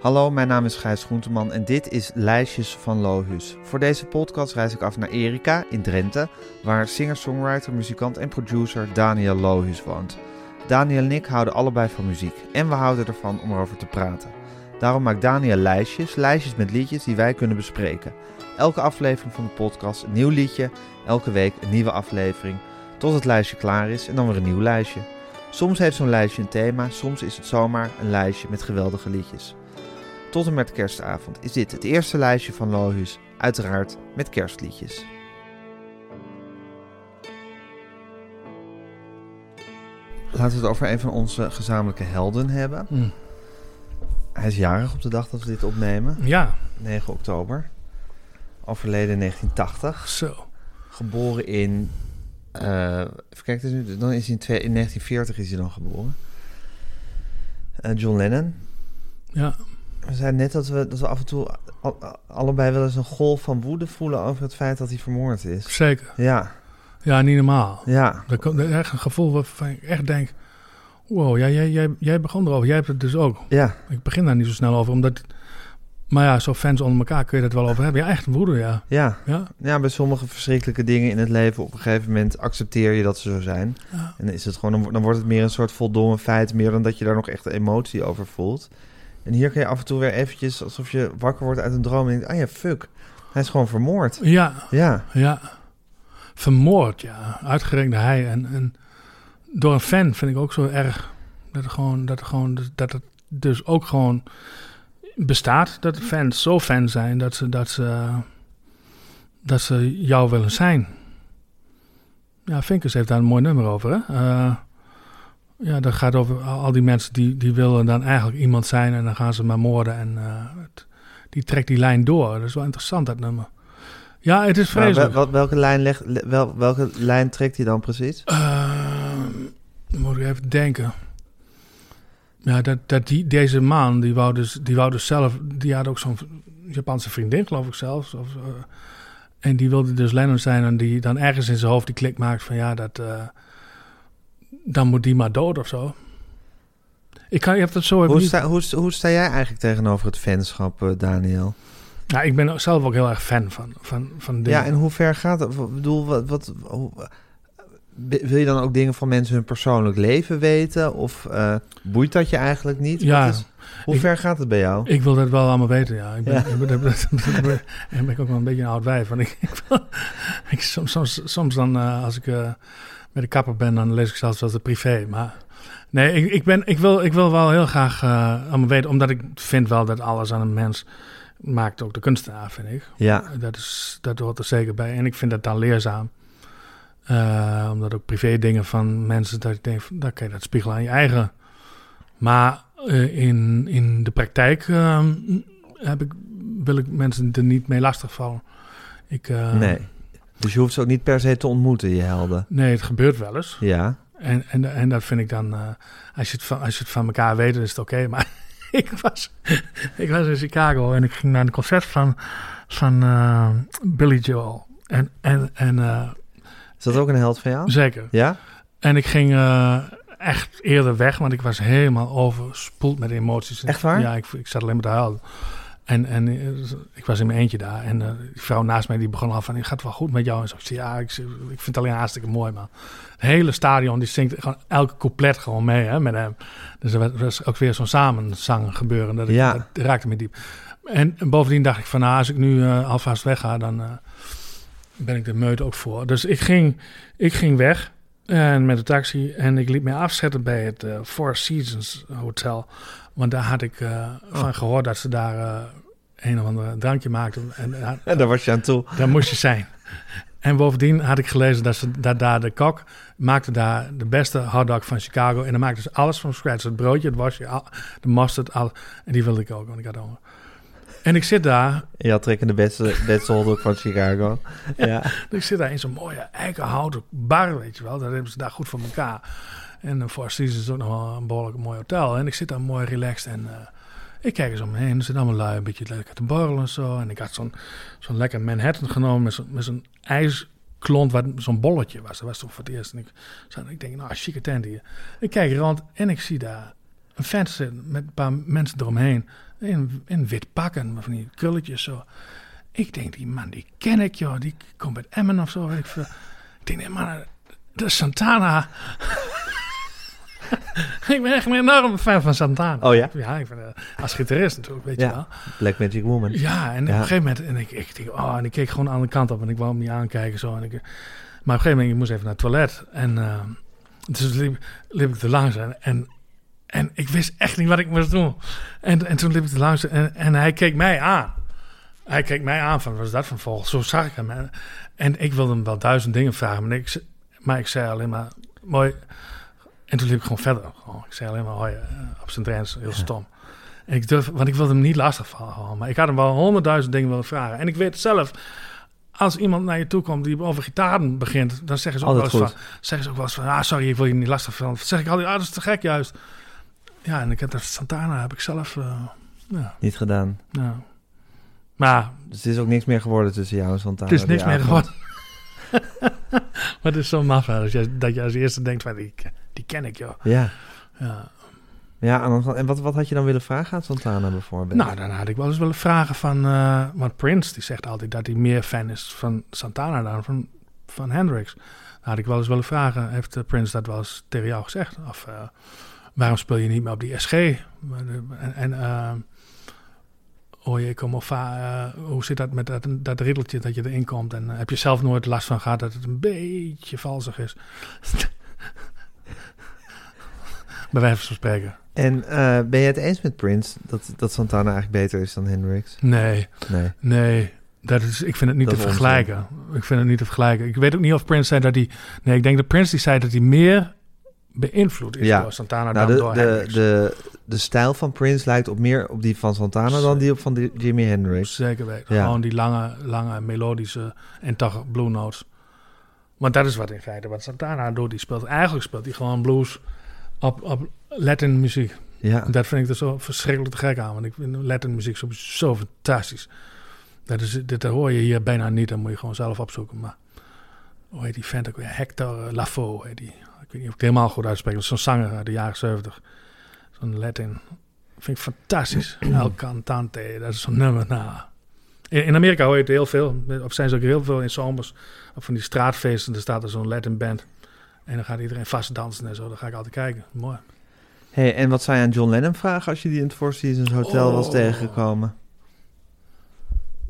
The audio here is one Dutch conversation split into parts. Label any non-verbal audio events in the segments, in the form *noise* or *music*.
Hallo, mijn naam is Gijs Groenteman en dit is Lijstjes van Lohus. Voor deze podcast reis ik af naar Erika in Drenthe, waar singer-songwriter, muzikant en producer Daniel Lohus woont. Daniel en ik houden allebei van muziek en we houden ervan om erover te praten. Daarom maakt Daniel lijstjes, lijstjes met liedjes die wij kunnen bespreken. Elke aflevering van de podcast een nieuw liedje, elke week een nieuwe aflevering, tot het lijstje klaar is en dan weer een nieuw lijstje. Soms heeft zo'n lijstje een thema, soms is het zomaar een lijstje met geweldige liedjes. Tot en met kerstavond is dit het eerste lijstje van Lohus, uiteraard met kerstliedjes. Laten we het over een van onze gezamenlijke helden hebben. Mm. Hij is jarig op de dag dat we dit opnemen, Ja, 9 oktober. Overleden in 1980. zo. Geboren in. eh, even kijken, nu- dan is hij in, twee- in 1940 is hij dan geboren. Eh, John Lennon. Ja, We zeiden net dat we, dat we af en toe al- allebei wel eens een golf van woede voelen over het feit dat hij vermoord is. zeker. Ja, Ja, niet normaal. ja, Dat komt echt een gevoel waarvan ik echt denk... Wow, ja, jij, jij, jij begon erover. Jij hebt het dus ook. ja, Ik begin daar niet zo snel over, omdat... Maar ja, zo fans onder elkaar kun je dat wel over hebben. Ja, echt woede, ja. ja. Ja, Ja, bij sommige verschrikkelijke dingen in het leven op een gegeven moment accepteer je dat ze zo zijn. Ja. En dan, is het gewoon, dan, dan wordt het meer een soort voldongen feit, meer dan dat je daar nog echt emotie over voelt. En hier kun je af en toe weer eventjes, alsof je wakker wordt uit een droom en denkt, ah ja, fuck, hij is gewoon vermoord. ja, Ja, ja. Vermoord, ja. Uitgerekend hij. En, en door een fan vind ik ook zo erg... Dat het gewoon... Dat het, gewoon, dat het dus ook gewoon bestaat. Dat fans zo fan zijn dat ze... Dat ze dat ze jou willen zijn. Ja, Vinkers heeft daar een mooi nummer over, hè? Eh, ja, dat gaat over al die mensen die, die willen dan eigenlijk iemand zijn en dan gaan ze maar moorden. En eh, het- die trekt die lijn door. Dat is wel interessant, dat nummer. Ja, het is vreselijk. wel- welke, lijn legt, le- wel, welke lijn trekt hij dan precies? Dan moet ik even denken. Ja, dat, dat die, deze man, die wou, dus, die wou dus zelf... Die had ook zo'n Japanse vriendin, geloof ik zelfs. Of, eh, en die wilde dus Lennon zijn. En die dan ergens in zijn hoofd die klik maakt van... Ja, dat... eh, dan moet die maar dood of zo. Ik, kan, je hebt het zo Hoe sta, hoe, hoe sta jij eigenlijk tegenover het fanschap, eh, Daniel? Ja, ik ben zelf ook heel erg fan van, van, van dingen. Ja, en hoe ver gaat het? Ik bedoel, wat, wat, hoe- wil je dan ook dingen van mensen hun persoonlijk leven weten? Of eh, boeit dat je eigenlijk niet? Ja. Is- hoe Ik- ver gaat het bij jou? Ik wil dat wel allemaal weten, ja. Ik ben, Ja. ik ben, ik ook wel een beetje een oud wijf. Want ik, *laughs* ik, soms, soms, soms dan, eh, als ik met de kapper ben, dan lees ik zelfs wel de privé. Maar nee, ik, ik, ben, ik, wil, ik wil wel heel graag eh, allemaal weten. Omdat ik vind wel dat alles aan een mens maakt ook de kunstenaar, vind ik. Ja, Dat, is, dat hoort er zeker bij. En ik vind dat dan leerzaam. Eh, omdat ook privé dingen van mensen, dat ik denk, kan je dat spiegelen aan je eigen. Maar eh, in, in de praktijk eh, heb ik, wil ik mensen er niet mee lastigvallen. Ik, nee. Dus je hoeft ze ook niet per se te ontmoeten, je helden. Nee, het gebeurt wel eens. Ja, En, en, en dat vind ik dan, eh, als, je het van, als je het van elkaar weet, dan is het oké. *laughs* Maar ik was, ik was in Chicago en ik ging naar een concert van, van eh, Billy Joel. En, en, en eh, is dat ook een held van jou? zeker. Ja? En ik ging echt eerder weg, want ik was helemaal overspoeld met emoties. Echt waar? Ja, ik, ik zat alleen maar te huilen. En, en eh, ik was in mijn eentje daar. En eh, die vrouw naast mij die begon al van, het gaat wel goed met jou. En zo, ik zei, ja, ik, ik vind het alleen hartstikke mooi, man. Het hele stadion, die zingt gewoon elke couplet gewoon mee hè, met hem. Dus er was, ook weer zo'n samenzang gebeuren. Dat, ik, Ja. dat raakte me diep. En bovendien dacht ik van, nou, als ik nu eh, alvast wegga, dan ben ik de meute ook voor. Dus ik ging, ik ging weg en met de taxi en ik liet mij afzetten bij het Four Seasons Hotel. Want daar had ik eh, van gehoord dat ze daar een of ander drankje maakten. En, en *laughs* En daar was je aan toe. daar moest je zijn. En bovendien had ik gelezen dat, ze, dat daar de kok maakte daar de beste hotdog van Chicago. En dan maakte ze alles van scratch. Het broodje, het wasje, de mustard, al, en die wilde ik ook, want ik had honger. En ik zit daar, had trekken de beste, beste hotdog van Chicago. Ja. *laughs* ik zit daar in zo'n mooie eikenhouten bar, weet je wel. Dat hebben ze daar goed voor elkaar. En Four Seasons is ook nog wel een behoorlijk mooi hotel. En ik zit daar mooi relaxed en... eh, ik kijk eens om me heen. Er zitten allemaal lui een beetje lekker te borrelen en zo. En ik had zo'n zo'n lekker Manhattan genomen met zo'n met zo'n ijsklont, zo'n bolletje was. Dat was toch voor het eerst. En ik, zo, ik denk, nou, chique tent hier. Ik kijk rond en ik zie daar een vent zitten met een paar mensen eromheen. In, in wit pakken, van die krulletjes zo. Ik denk, die man, die ken ik, joh. Die komt uit Emmen of zo. Ik, veel. ik denk, nee, dat is Santana. *laughs* ik ben echt een enorme fan van Santana. Oh ja? Ja, ik eh, als gitarist natuurlijk, weet Ja. je wel. Black Magic Woman. Ja, en op een gegeven moment, en ik, ik, denk, oh, en ik keek gewoon aan de kant op en ik wou hem niet aankijken. Zo, en ik, maar op een gegeven moment, ik moest even naar het toilet. En eh, dus liep, liep ik er langs en, en, ik wist echt niet wat ik moest doen. En, en toen liep ik er langs en, en hij keek mij aan. Hij keek mij aan van, wat is dat van volg? Zo zag ik hem. En, en ik wilde hem wel duizend dingen vragen, maar ik, maar ik zei alleen maar, mooi. En toen liep ik gewoon verder. Gewoon, ik zei alleen maar, hoi, eh, op zijn Drents, heel stom. En ik durf, want ik wilde hem niet lastig vallen. Maar ik had hem wel honderdduizend dingen willen vragen. En ik weet zelf, als iemand naar je toe komt die over gitaren begint, dan zeggen ze ook Altijd wel eens goed. van, zeggen ze ook wel eens van, ah, sorry, ik wil je niet lastig vallen. Dan zeg ik altijd, ah, dat is te gek juist. Ja, en ik heb dat Santana heb ik zelf, eh, ja, Niet gedaan. ja. Maar Dus het is ook niks meer geworden tussen jou en Santana. het is niks meer avond. geworden. *laughs* maar het is zo maf, dat je, dat je als eerste denkt van, die, die ken ik, joh. Ja. Ja. Ja, en, wat, wat had je dan willen vragen aan Santana bijvoorbeeld? Nou, dan had ik wel eens willen vragen van... eh want Prince, die zegt altijd dat hij meer fan is van Santana dan van, van Hendrix. Dan had ik wel eens willen vragen, heeft eh, Prince dat wel eens tegen jou gezegd? Of eh, waarom speel je niet meer op die SG? En, en jee, kom of hoe zit dat met dat, dat riddeltje dat je erin komt? En heb je zelf nooit last van gehad dat het een beetje valsig is? *laughs* Bij wijze van spreken. En eh, ben je het eens met Prince dat, dat Santana eigenlijk beter is dan Hendrix? Nee. Nee. Nee, dat is, ik vind het niet Dat te vergelijken. Ik vind het niet te vergelijken. Ik weet ook niet of Prince zei dat hij... Nee, ik denk dat Prince die zei dat hij meer beïnvloed is Ja. door Santana Nou, dan de, door de, Hendrix. de, de stijl van Prince lijkt op meer op die van Santana dan die op van die Jimi Hendrix. Zeker weten. Ja. Gewoon die lange, lange melodische en toch blue notes. Want dat is wat in feite wat Santana doet. Die speelt, eigenlijk speelt hij gewoon blues op, op Latin muziek. Ja. Dat vind ik er zo verschrikkelijk te gek aan. Want ik vind Latin muziek zo, zo fantastisch. Dat, is, dit hoor je hier bijna niet. Dan moet je gewoon zelf opzoeken. Maar hoe heet die vent ook weer? Hector Lafaux heet die. Ik weet niet of ik het helemaal goed uitspreek. Dat is zo'n zanger uit de jaren 70. Zo'n Latin. Vind ik fantastisch. *clears throat* El Cantante. Dat is zo'n nummer. Nou, in, in Amerika hoor je het heel veel. Of zijn ze ook heel veel in zomers. Of van die straatfeesten. Er staat er zo'n Latin band. En dan gaat iedereen vast dansen en zo. Dan ga ik altijd kijken. Mooi. Hey, en wat zou je aan John Lennon vragen als je die in het Four Seasons Hotel was Oh. tegengekomen?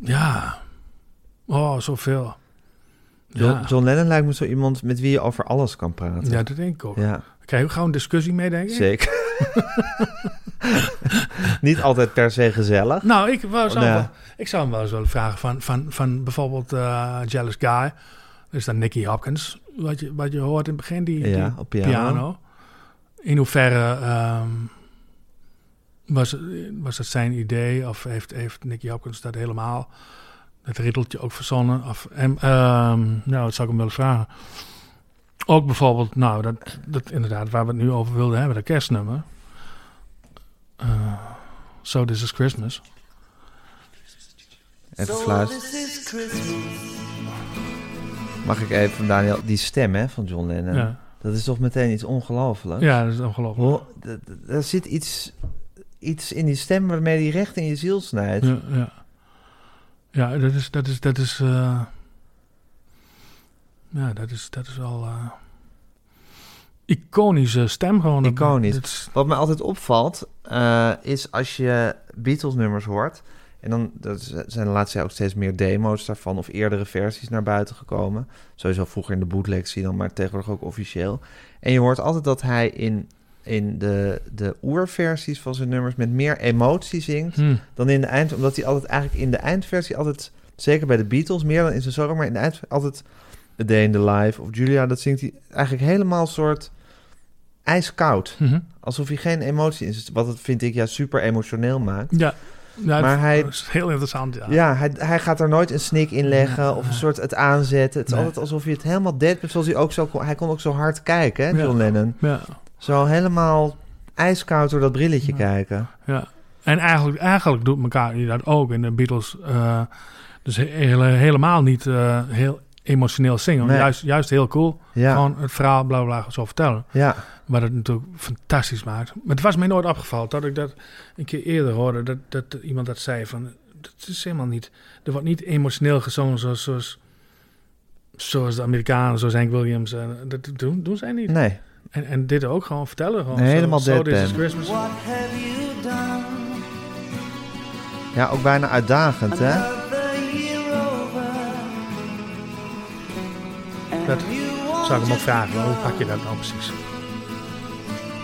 Ja. Oh, zoveel. John, Ja. John Lennon lijkt me zo iemand met wie je over alles kan praten. ja, dat denk ik ook. Ja, krijg je ook gewoon een discussie mee, denk ik. zeker. *laughs* Niet altijd per se gezellig. Nou, ik, wou, zou Nee. wel, ik zou hem wel eens willen vragen van, van, van bijvoorbeeld eh, Jealous Guy. Dus dan Nicky Hopkins, wat je, wat je hoort in het begin, die, Ja, die op piano. In hoeverre ehm, was, was het zijn idee of heeft, heeft Nicky Hopkins dat helemaal, het riddeltje ook verzonnen? Of, en, ehm, nou, dat zou ik hem willen vragen. Ook bijvoorbeeld, nou, dat, dat inderdaad, waar we het nu over wilden hebben, dat kerstnummer. Eh, so This Is Christmas. Even fluisteren. Mag ik even, Daniel, die stem hè, van John Lennon. Ja. Dat is toch meteen iets ongelooflijks? ja, dat is ongelooflijk. Er zit iets, iets in die stem waarmee die recht in je ziel snijdt. Ja, ja. ja dat is, dat is, dat is, eh, ja, dat is, dat is wel eh, iconische stem gewoon. Iconisch. Wat mij altijd opvalt, eh, is als je Beatles-nummers hoort. En dan is- zijn de laatste jaar ook steeds meer demo's daarvan of eerdere versies naar buiten gekomen. Sowieso vroeger in de bootlegs zie dan, maar tegenwoordig ook officieel. En je hoort altijd dat hij in, in de, de oerversies van zijn nummers met meer emotie zingt Hm. dan in de eind. Omdat hij altijd eigenlijk in de eindversie altijd, zeker bij de Beatles, meer dan in zijn solo, maar in de eind altijd A Day in the Life of Julia, dat zingt hij eigenlijk helemaal soort ijskoud. Mhm. Alsof hij geen emotie zit. Wat het, vind ik, ja, super emotioneel maakt. Ja, ja Maar hij- is heel interessant. Ja. Ja, hij, hij gaat er nooit een snik in leggen of een soort het aanzetten. Het is Nee. altijd alsof je het helemaal dead bent. Zoals hij ook zo kon. Hij kon ook zo hard kijken, hè, Ja. John Lennon. Ja, Zo helemaal ijskoud door dat brilletje kijken. ja. En eigenlijk, eigenlijk doet McCartney dat ook in de Beatles. eh, dus he- hele, helemaal niet eh, heel emotioneel zingen. Nee. Juist, juist heel cool. Ja, Gewoon het verhaal bla bla bla zo vertellen. ja. Wat het natuurlijk fantastisch maakt. Maar het was mij nooit opgevallen dat ik dat een keer eerder hoorde. Dat, dat iemand dat zei van... Dat is helemaal niet... Er wordt niet emotioneel gezongen zoals... zoals Zoals de Amerikanen, zoals Hank Williams. eh, dat doen, doen zij niet. nee. En, en dit ook gewoon vertellen. Gewoon Nee, zo- helemaal zo, This is deadpan. Christmas. What have you done? Ja, ook bijna uitdagend, hè? Dat Zou ik hem ook vragen, hoe pak je dat nou precies?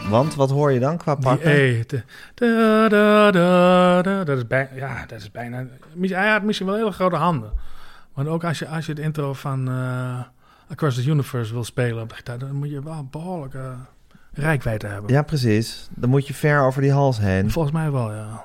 Want wat hoor je dan qua pakken? E. de- da, da, da, da, dat is bijna... Ja, dat is bijna... Hij had misschien wel hele grote handen. Maar ook als je, als je het intro van eh, Across the Universe wil spelen op de gitaar... dan moet je wel een behoorlijke rijkwijde hebben. Ja, precies. Dan moet je ver over die hals heen. Volgens mij wel, ja.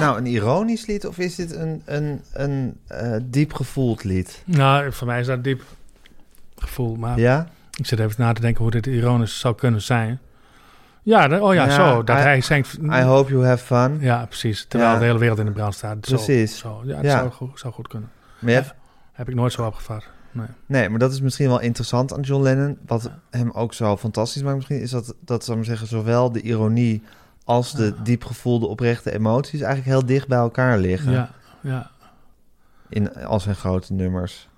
Nou een ironisch lied of is dit een, een, een eh, diep gevoeld lied? Nou, voor mij is dat diep gevoel. Maar Ja? ik zit even na te denken hoe dit ironisch zou kunnen zijn. Ja, oh ja, Ja, zo. Dat I- hij zingt... I hope you have fun. Ja, precies. Terwijl Ja. de hele wereld in de brand staat. Zo, Precies. Zo, ja, dat Ja. Zou, goed, zou goed kunnen. Maar Heb ik nooit zo opgevat. Nee. nee, maar dat is misschien wel interessant aan John Lennon. Wat hem ook zo fantastisch maakt misschien... is dat, dat zou ik zeggen, zowel de ironie als de diep gevoelde oprechte emoties... eigenlijk heel dicht bij elkaar liggen. Ja, ja. In al zijn grote nummers.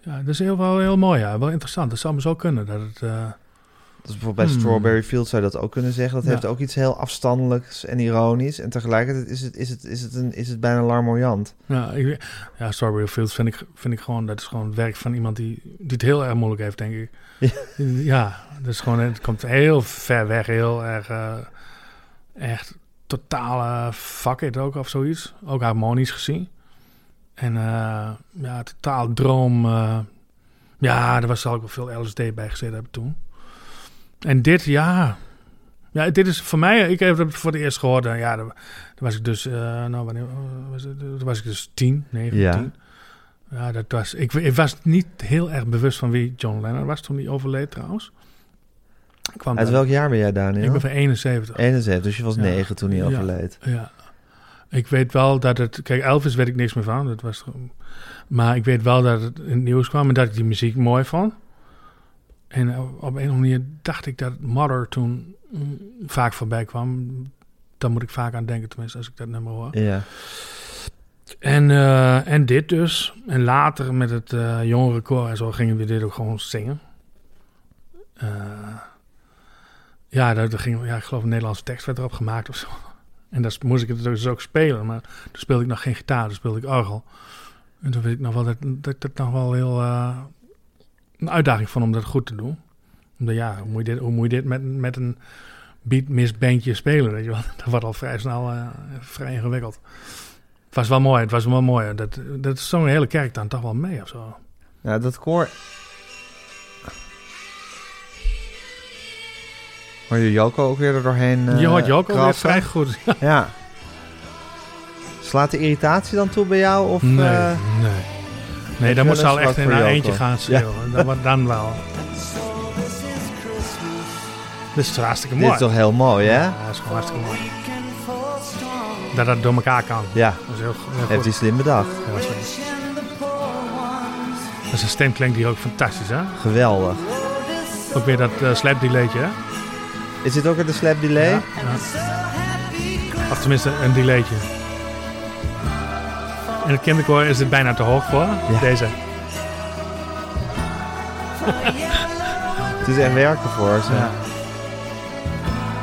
ja, dat is heel, wel heel mooi. Ja. Wel interessant. Dat zou me zo kunnen. Dat het, eh, Dus bijvoorbeeld bij Hmm. Strawberry Field zou je dat ook kunnen zeggen. Dat Ja. heeft ook iets heel afstandelijks en ironisch. En tegelijkertijd is het, is het, is het, een, is het bijna larmoyant. ja, ik, ja, Strawberry Fields vind ik, vind ik gewoon... Dat is gewoon het werk van iemand die, die het heel erg moeilijk heeft, denk ik. Ja, dat is gewoon... Het komt heel ver weg. Heel erg... eh, echt totale fuck it ook of zoiets. Ook harmonisch gezien. En eh, ja, totaal droom. eh, ja, er was zal ook wel veel LSD bij gezeten hebben toen. En dit, ja. Ja, dit is voor mij, ik heb het voor het eerst gehoord. en ja, dan, was ik dus, eh, nou, wanneer eh, was het? Toen was ik dus tien, negen, Ja. tien. Ja, dat was, ik, ik was niet heel erg bewust van wie John Lennon was toen hij overleed trouwens. Kwam Uit welk jaar ben jij, Daniel? ik ben van 71. 71, dus je was Ja. negen toen hij overleed. Ja. Ik weet wel dat het... Kijk, Elvis weet ik niks meer van. Dat was, maar ik weet wel dat het in het nieuws kwam en dat ik die muziek mooi vond. En op een of andere manier dacht ik dat Mother toen mm, vaak voorbij kwam. Daar moet ik vaak aan denken, tenminste, als ik dat nummer hoor. Ja. En, eh, en dit dus. En later met het eh jongerenkoor en zo gingen we dit ook gewoon zingen. Eh, ja, daar, ging, ja, ik geloof een Nederlandse tekst werd erop gemaakt of zo. En daar moest ik het dus ook spelen. Maar toen speelde ik nog geen gitaar, toen speelde ik orgel. En toen weet ik nog wel dat, dat dat nog wel heel... eh, een uitdaging vond om dat goed te doen. Omdat ja, hoe moet je dit, hoe moet je dit met, met een beatmis bandje spelen, weet je wel. *laughs* Dat wordt al vrij snel eh, vrij ingewikkeld. Het was wel mooi, het was wel mooi. Dat, dat zong een hele kerk dan toch wel mee of zo. Ja, dat koor... Hoor je Joko ook weer er doorheen eh je hoort ook alweer krassen? vrij goed. *laughs* Ja. Slaat de irritatie dan toe bij jou? Of, nee, eh, nee. Nee, dan moet ze al echt in haar Joko? eentje gaan schreeuwen. Dan, wordt- dan wel. Is. Dit is hartstikke dit mooi. is toch heel mooi, hè? Ja, dat is gewoon hartstikke mooi. Dat dat door elkaar kan. Ja, Dat is heel, heel goed. heeft hij slim bedacht. Ja, dat is- Rich and the poor ones. Maar zijn stem klinkt hier ook fantastisch, hè? Geweldig. Ook weer dat uh, hè? Is dit ook weer de slap delay? Ja. Of tenminste, een delaytje. In het kinderkoor is dit bijna te hoog voor. Deze. Het is echt werken voor ze. Ja.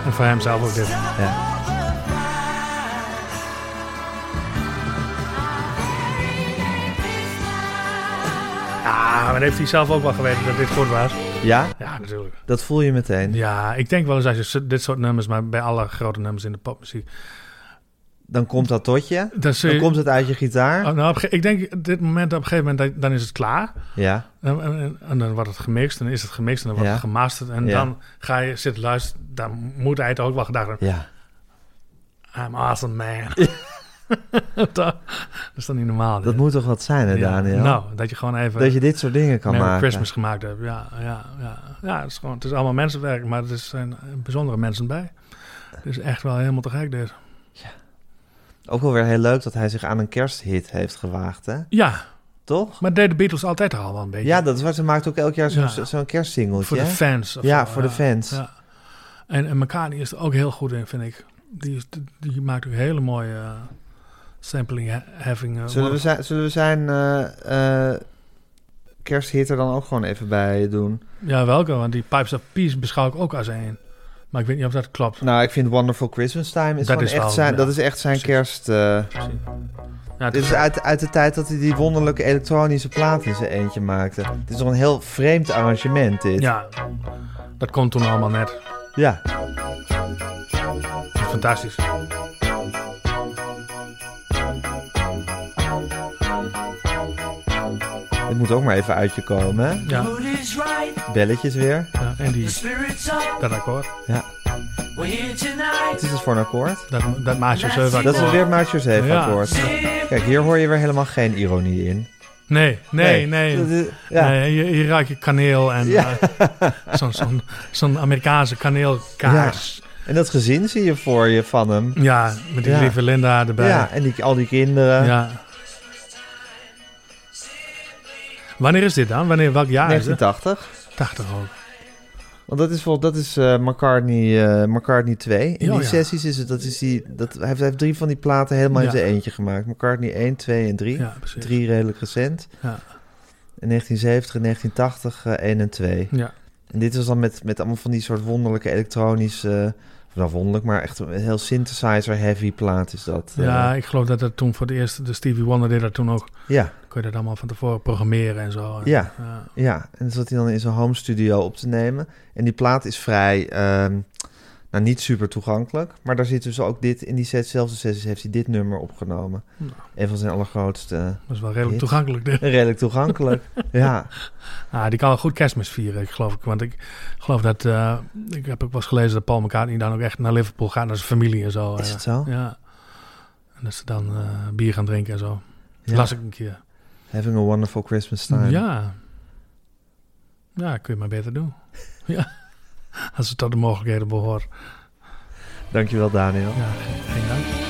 En voor hem zelf ook dit. Ja. Ja, maar heeft hij zelf ook wel geweten dat dit goed was. Ja, Ja, natuurlijk. dat voel je meteen. Ja, ik denk wel eens als je dit soort nummers, maar bij alle grote nummers in de popmuziek. Dan komt dat tot je. Dan, komt het uit je gitaar. Oh, nou, ik denk dit moment, op een gegeven moment, dan is het klaar. Ja, En, en- en dan wordt het gemixt, en dan is het gemixt, en dan wordt Ja. het gemasterd. En Ja. dan ga je zitten luisteren, dan moet hij het ook wel gedacht hebben. ja. I'm awesome, man. *laughs* *laughs* dat, is dan niet normaal. Dat dit. moet toch wat zijn, hè, Ja, Daniel? Nou, dat je gewoon even dat je dit soort dingen kan maken. Christmas gemaakt hebt. Ja, ja, ja. ja het, is gewoon, het is allemaal mensenwerk, maar er zijn bijzondere mensen bij. Het is echt wel helemaal te gek dit. Ook wel weer heel leuk dat hij zich aan een kersthit heeft gewaagd, hè? Ja, Toch? maar deden de Beatles altijd al wel een beetje. Ja, dat is waar. Ze maakt ook elk jaar zo'n Ja. zo'n kerstsingeltje. Voor de fans. Ja, voor de fans. Ja. En, en McCartney is er ook heel goed in, vind ik. Die, is, die maakt ook hele mooie sampling ha- having. eh, Zullen we zijn, zullen we zijn eh, eh, kersthit er dan ook gewoon even bij doen? Ja, welke? Want die Pipes of Peace beschouw ik ook als één. Maar ik weet niet of dat klopt. Nou, ik vind Wonderful Christmas Time is Dat is echt wel, zijn, ja. dat is echt zijn Precies. kerst. eh, Ja, het dit is uit, uit de tijd dat hij die wonderlijke elektronische plaat in zijn eentje maakte. Het is toch een heel vreemd arrangement dit. ja, dat komt toen allemaal net. ja. Fantastisch. Het moet ook maar even uit je komen? Ja, Belletjes weer. ja en die, dat akkoord. Ja. Wat is het voor een akkoord? Dat, dat maatje 7 Dat is akkoord. weer 7 Ja. akkoord. Kijk, hier hoor je weer helemaal geen ironie in. Nee, nee, nee. Dat is- Ja. Nee, hier, hier ruik je kaneel en Ja. eh, zo'n zo'n zo'n Amerikaanse kaneelkaars. En dat gezin zie je voor je van hem. Ja, met die Ja. lieve Linda erbij. Ja, en die, al die kinderen. Ja. Wanneer is dit dan? Wanneer, welk jaar is het? 1980. 80 ook. Want dat is, vol, dat is eh, McCartney, eh, McCartney 2. In die ja. sessies is het, dat is die, dat, hij, heeft, hij heeft drie van die platen helemaal in zijn eentje gemaakt. McCartney 1, 2 en 3. Ja. Drie redelijk recent. Ja. In 1970 en 1980 eh 1 en 2. Ja. En dit was dan met, met allemaal van die soort wonderlijke elektronische... nou, wonderlijk, maar echt een heel synthesizer-heavy plaat is dat. eh. ja, ik geloof dat dat toen voor het eerst, de Stevie Wonder deed dat toen ook. ja, Kon je dat allemaal van tevoren programmeren en zo. Ja. ja. ja. En zat hij dan in zijn home studio op te nemen. En die plaat is vrij... ehm, nou, niet super toegankelijk. Maar daar zit dus ook dit... In diezelfde sessies heeft hij dit nummer opgenomen. Nou. Een van zijn allergrootste... Dat is wel redelijk toegankelijk. dit. *laughs* Redelijk toegankelijk. *laughs* ja. Ah, die kan wel goed kerstmis vieren, ik geloof ik. Want ik geloof dat... eh, ik heb ook wel eens gelezen dat Paul McCartney dan ook echt naar Liverpool gaat, naar zijn familie en zo. Is het zo? Ja. En dat ze dan eh, bier gaan drinken en zo. Ja. Las ik een keer. Having a wonderful Christmas time. Ja. Ja, kun je maar beter doen. *laughs* ja. Als het tot de mogelijkheden behoort. Dankjewel, Daniel. Ja, geen, geen dank.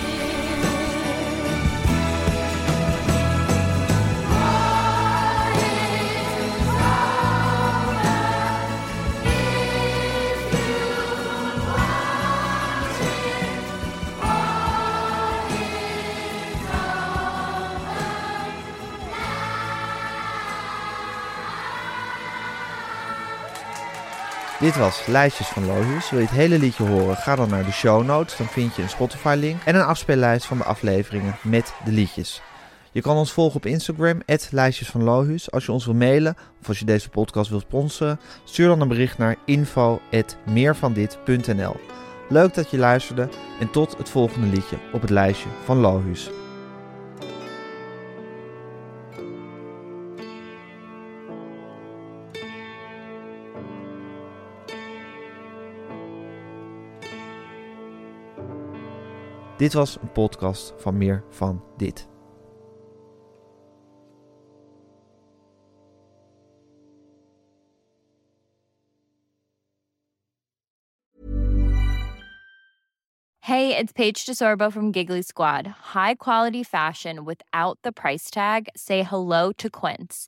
Dit was Lijstjes van Lohius. Wil je het hele liedje horen? Ga dan naar de show notes. Dan vind je een Spotify-link en een afspeellijst van de afleveringen met de liedjes. Je kan ons volgen op Instagram, Lijstjes van. Als je ons wil mailen of als je deze podcast wilt sponsoren, stuur dan een bericht naar info.meervandit.nl. Leuk dat je luisterde en tot het volgende liedje op het lijstje van Lohuus. Dit was een podcast van Meer van Dit. Hey, it's Paige DeSorbo from Giggly Squad. High quality fashion without the price tag. Say hello to Quince.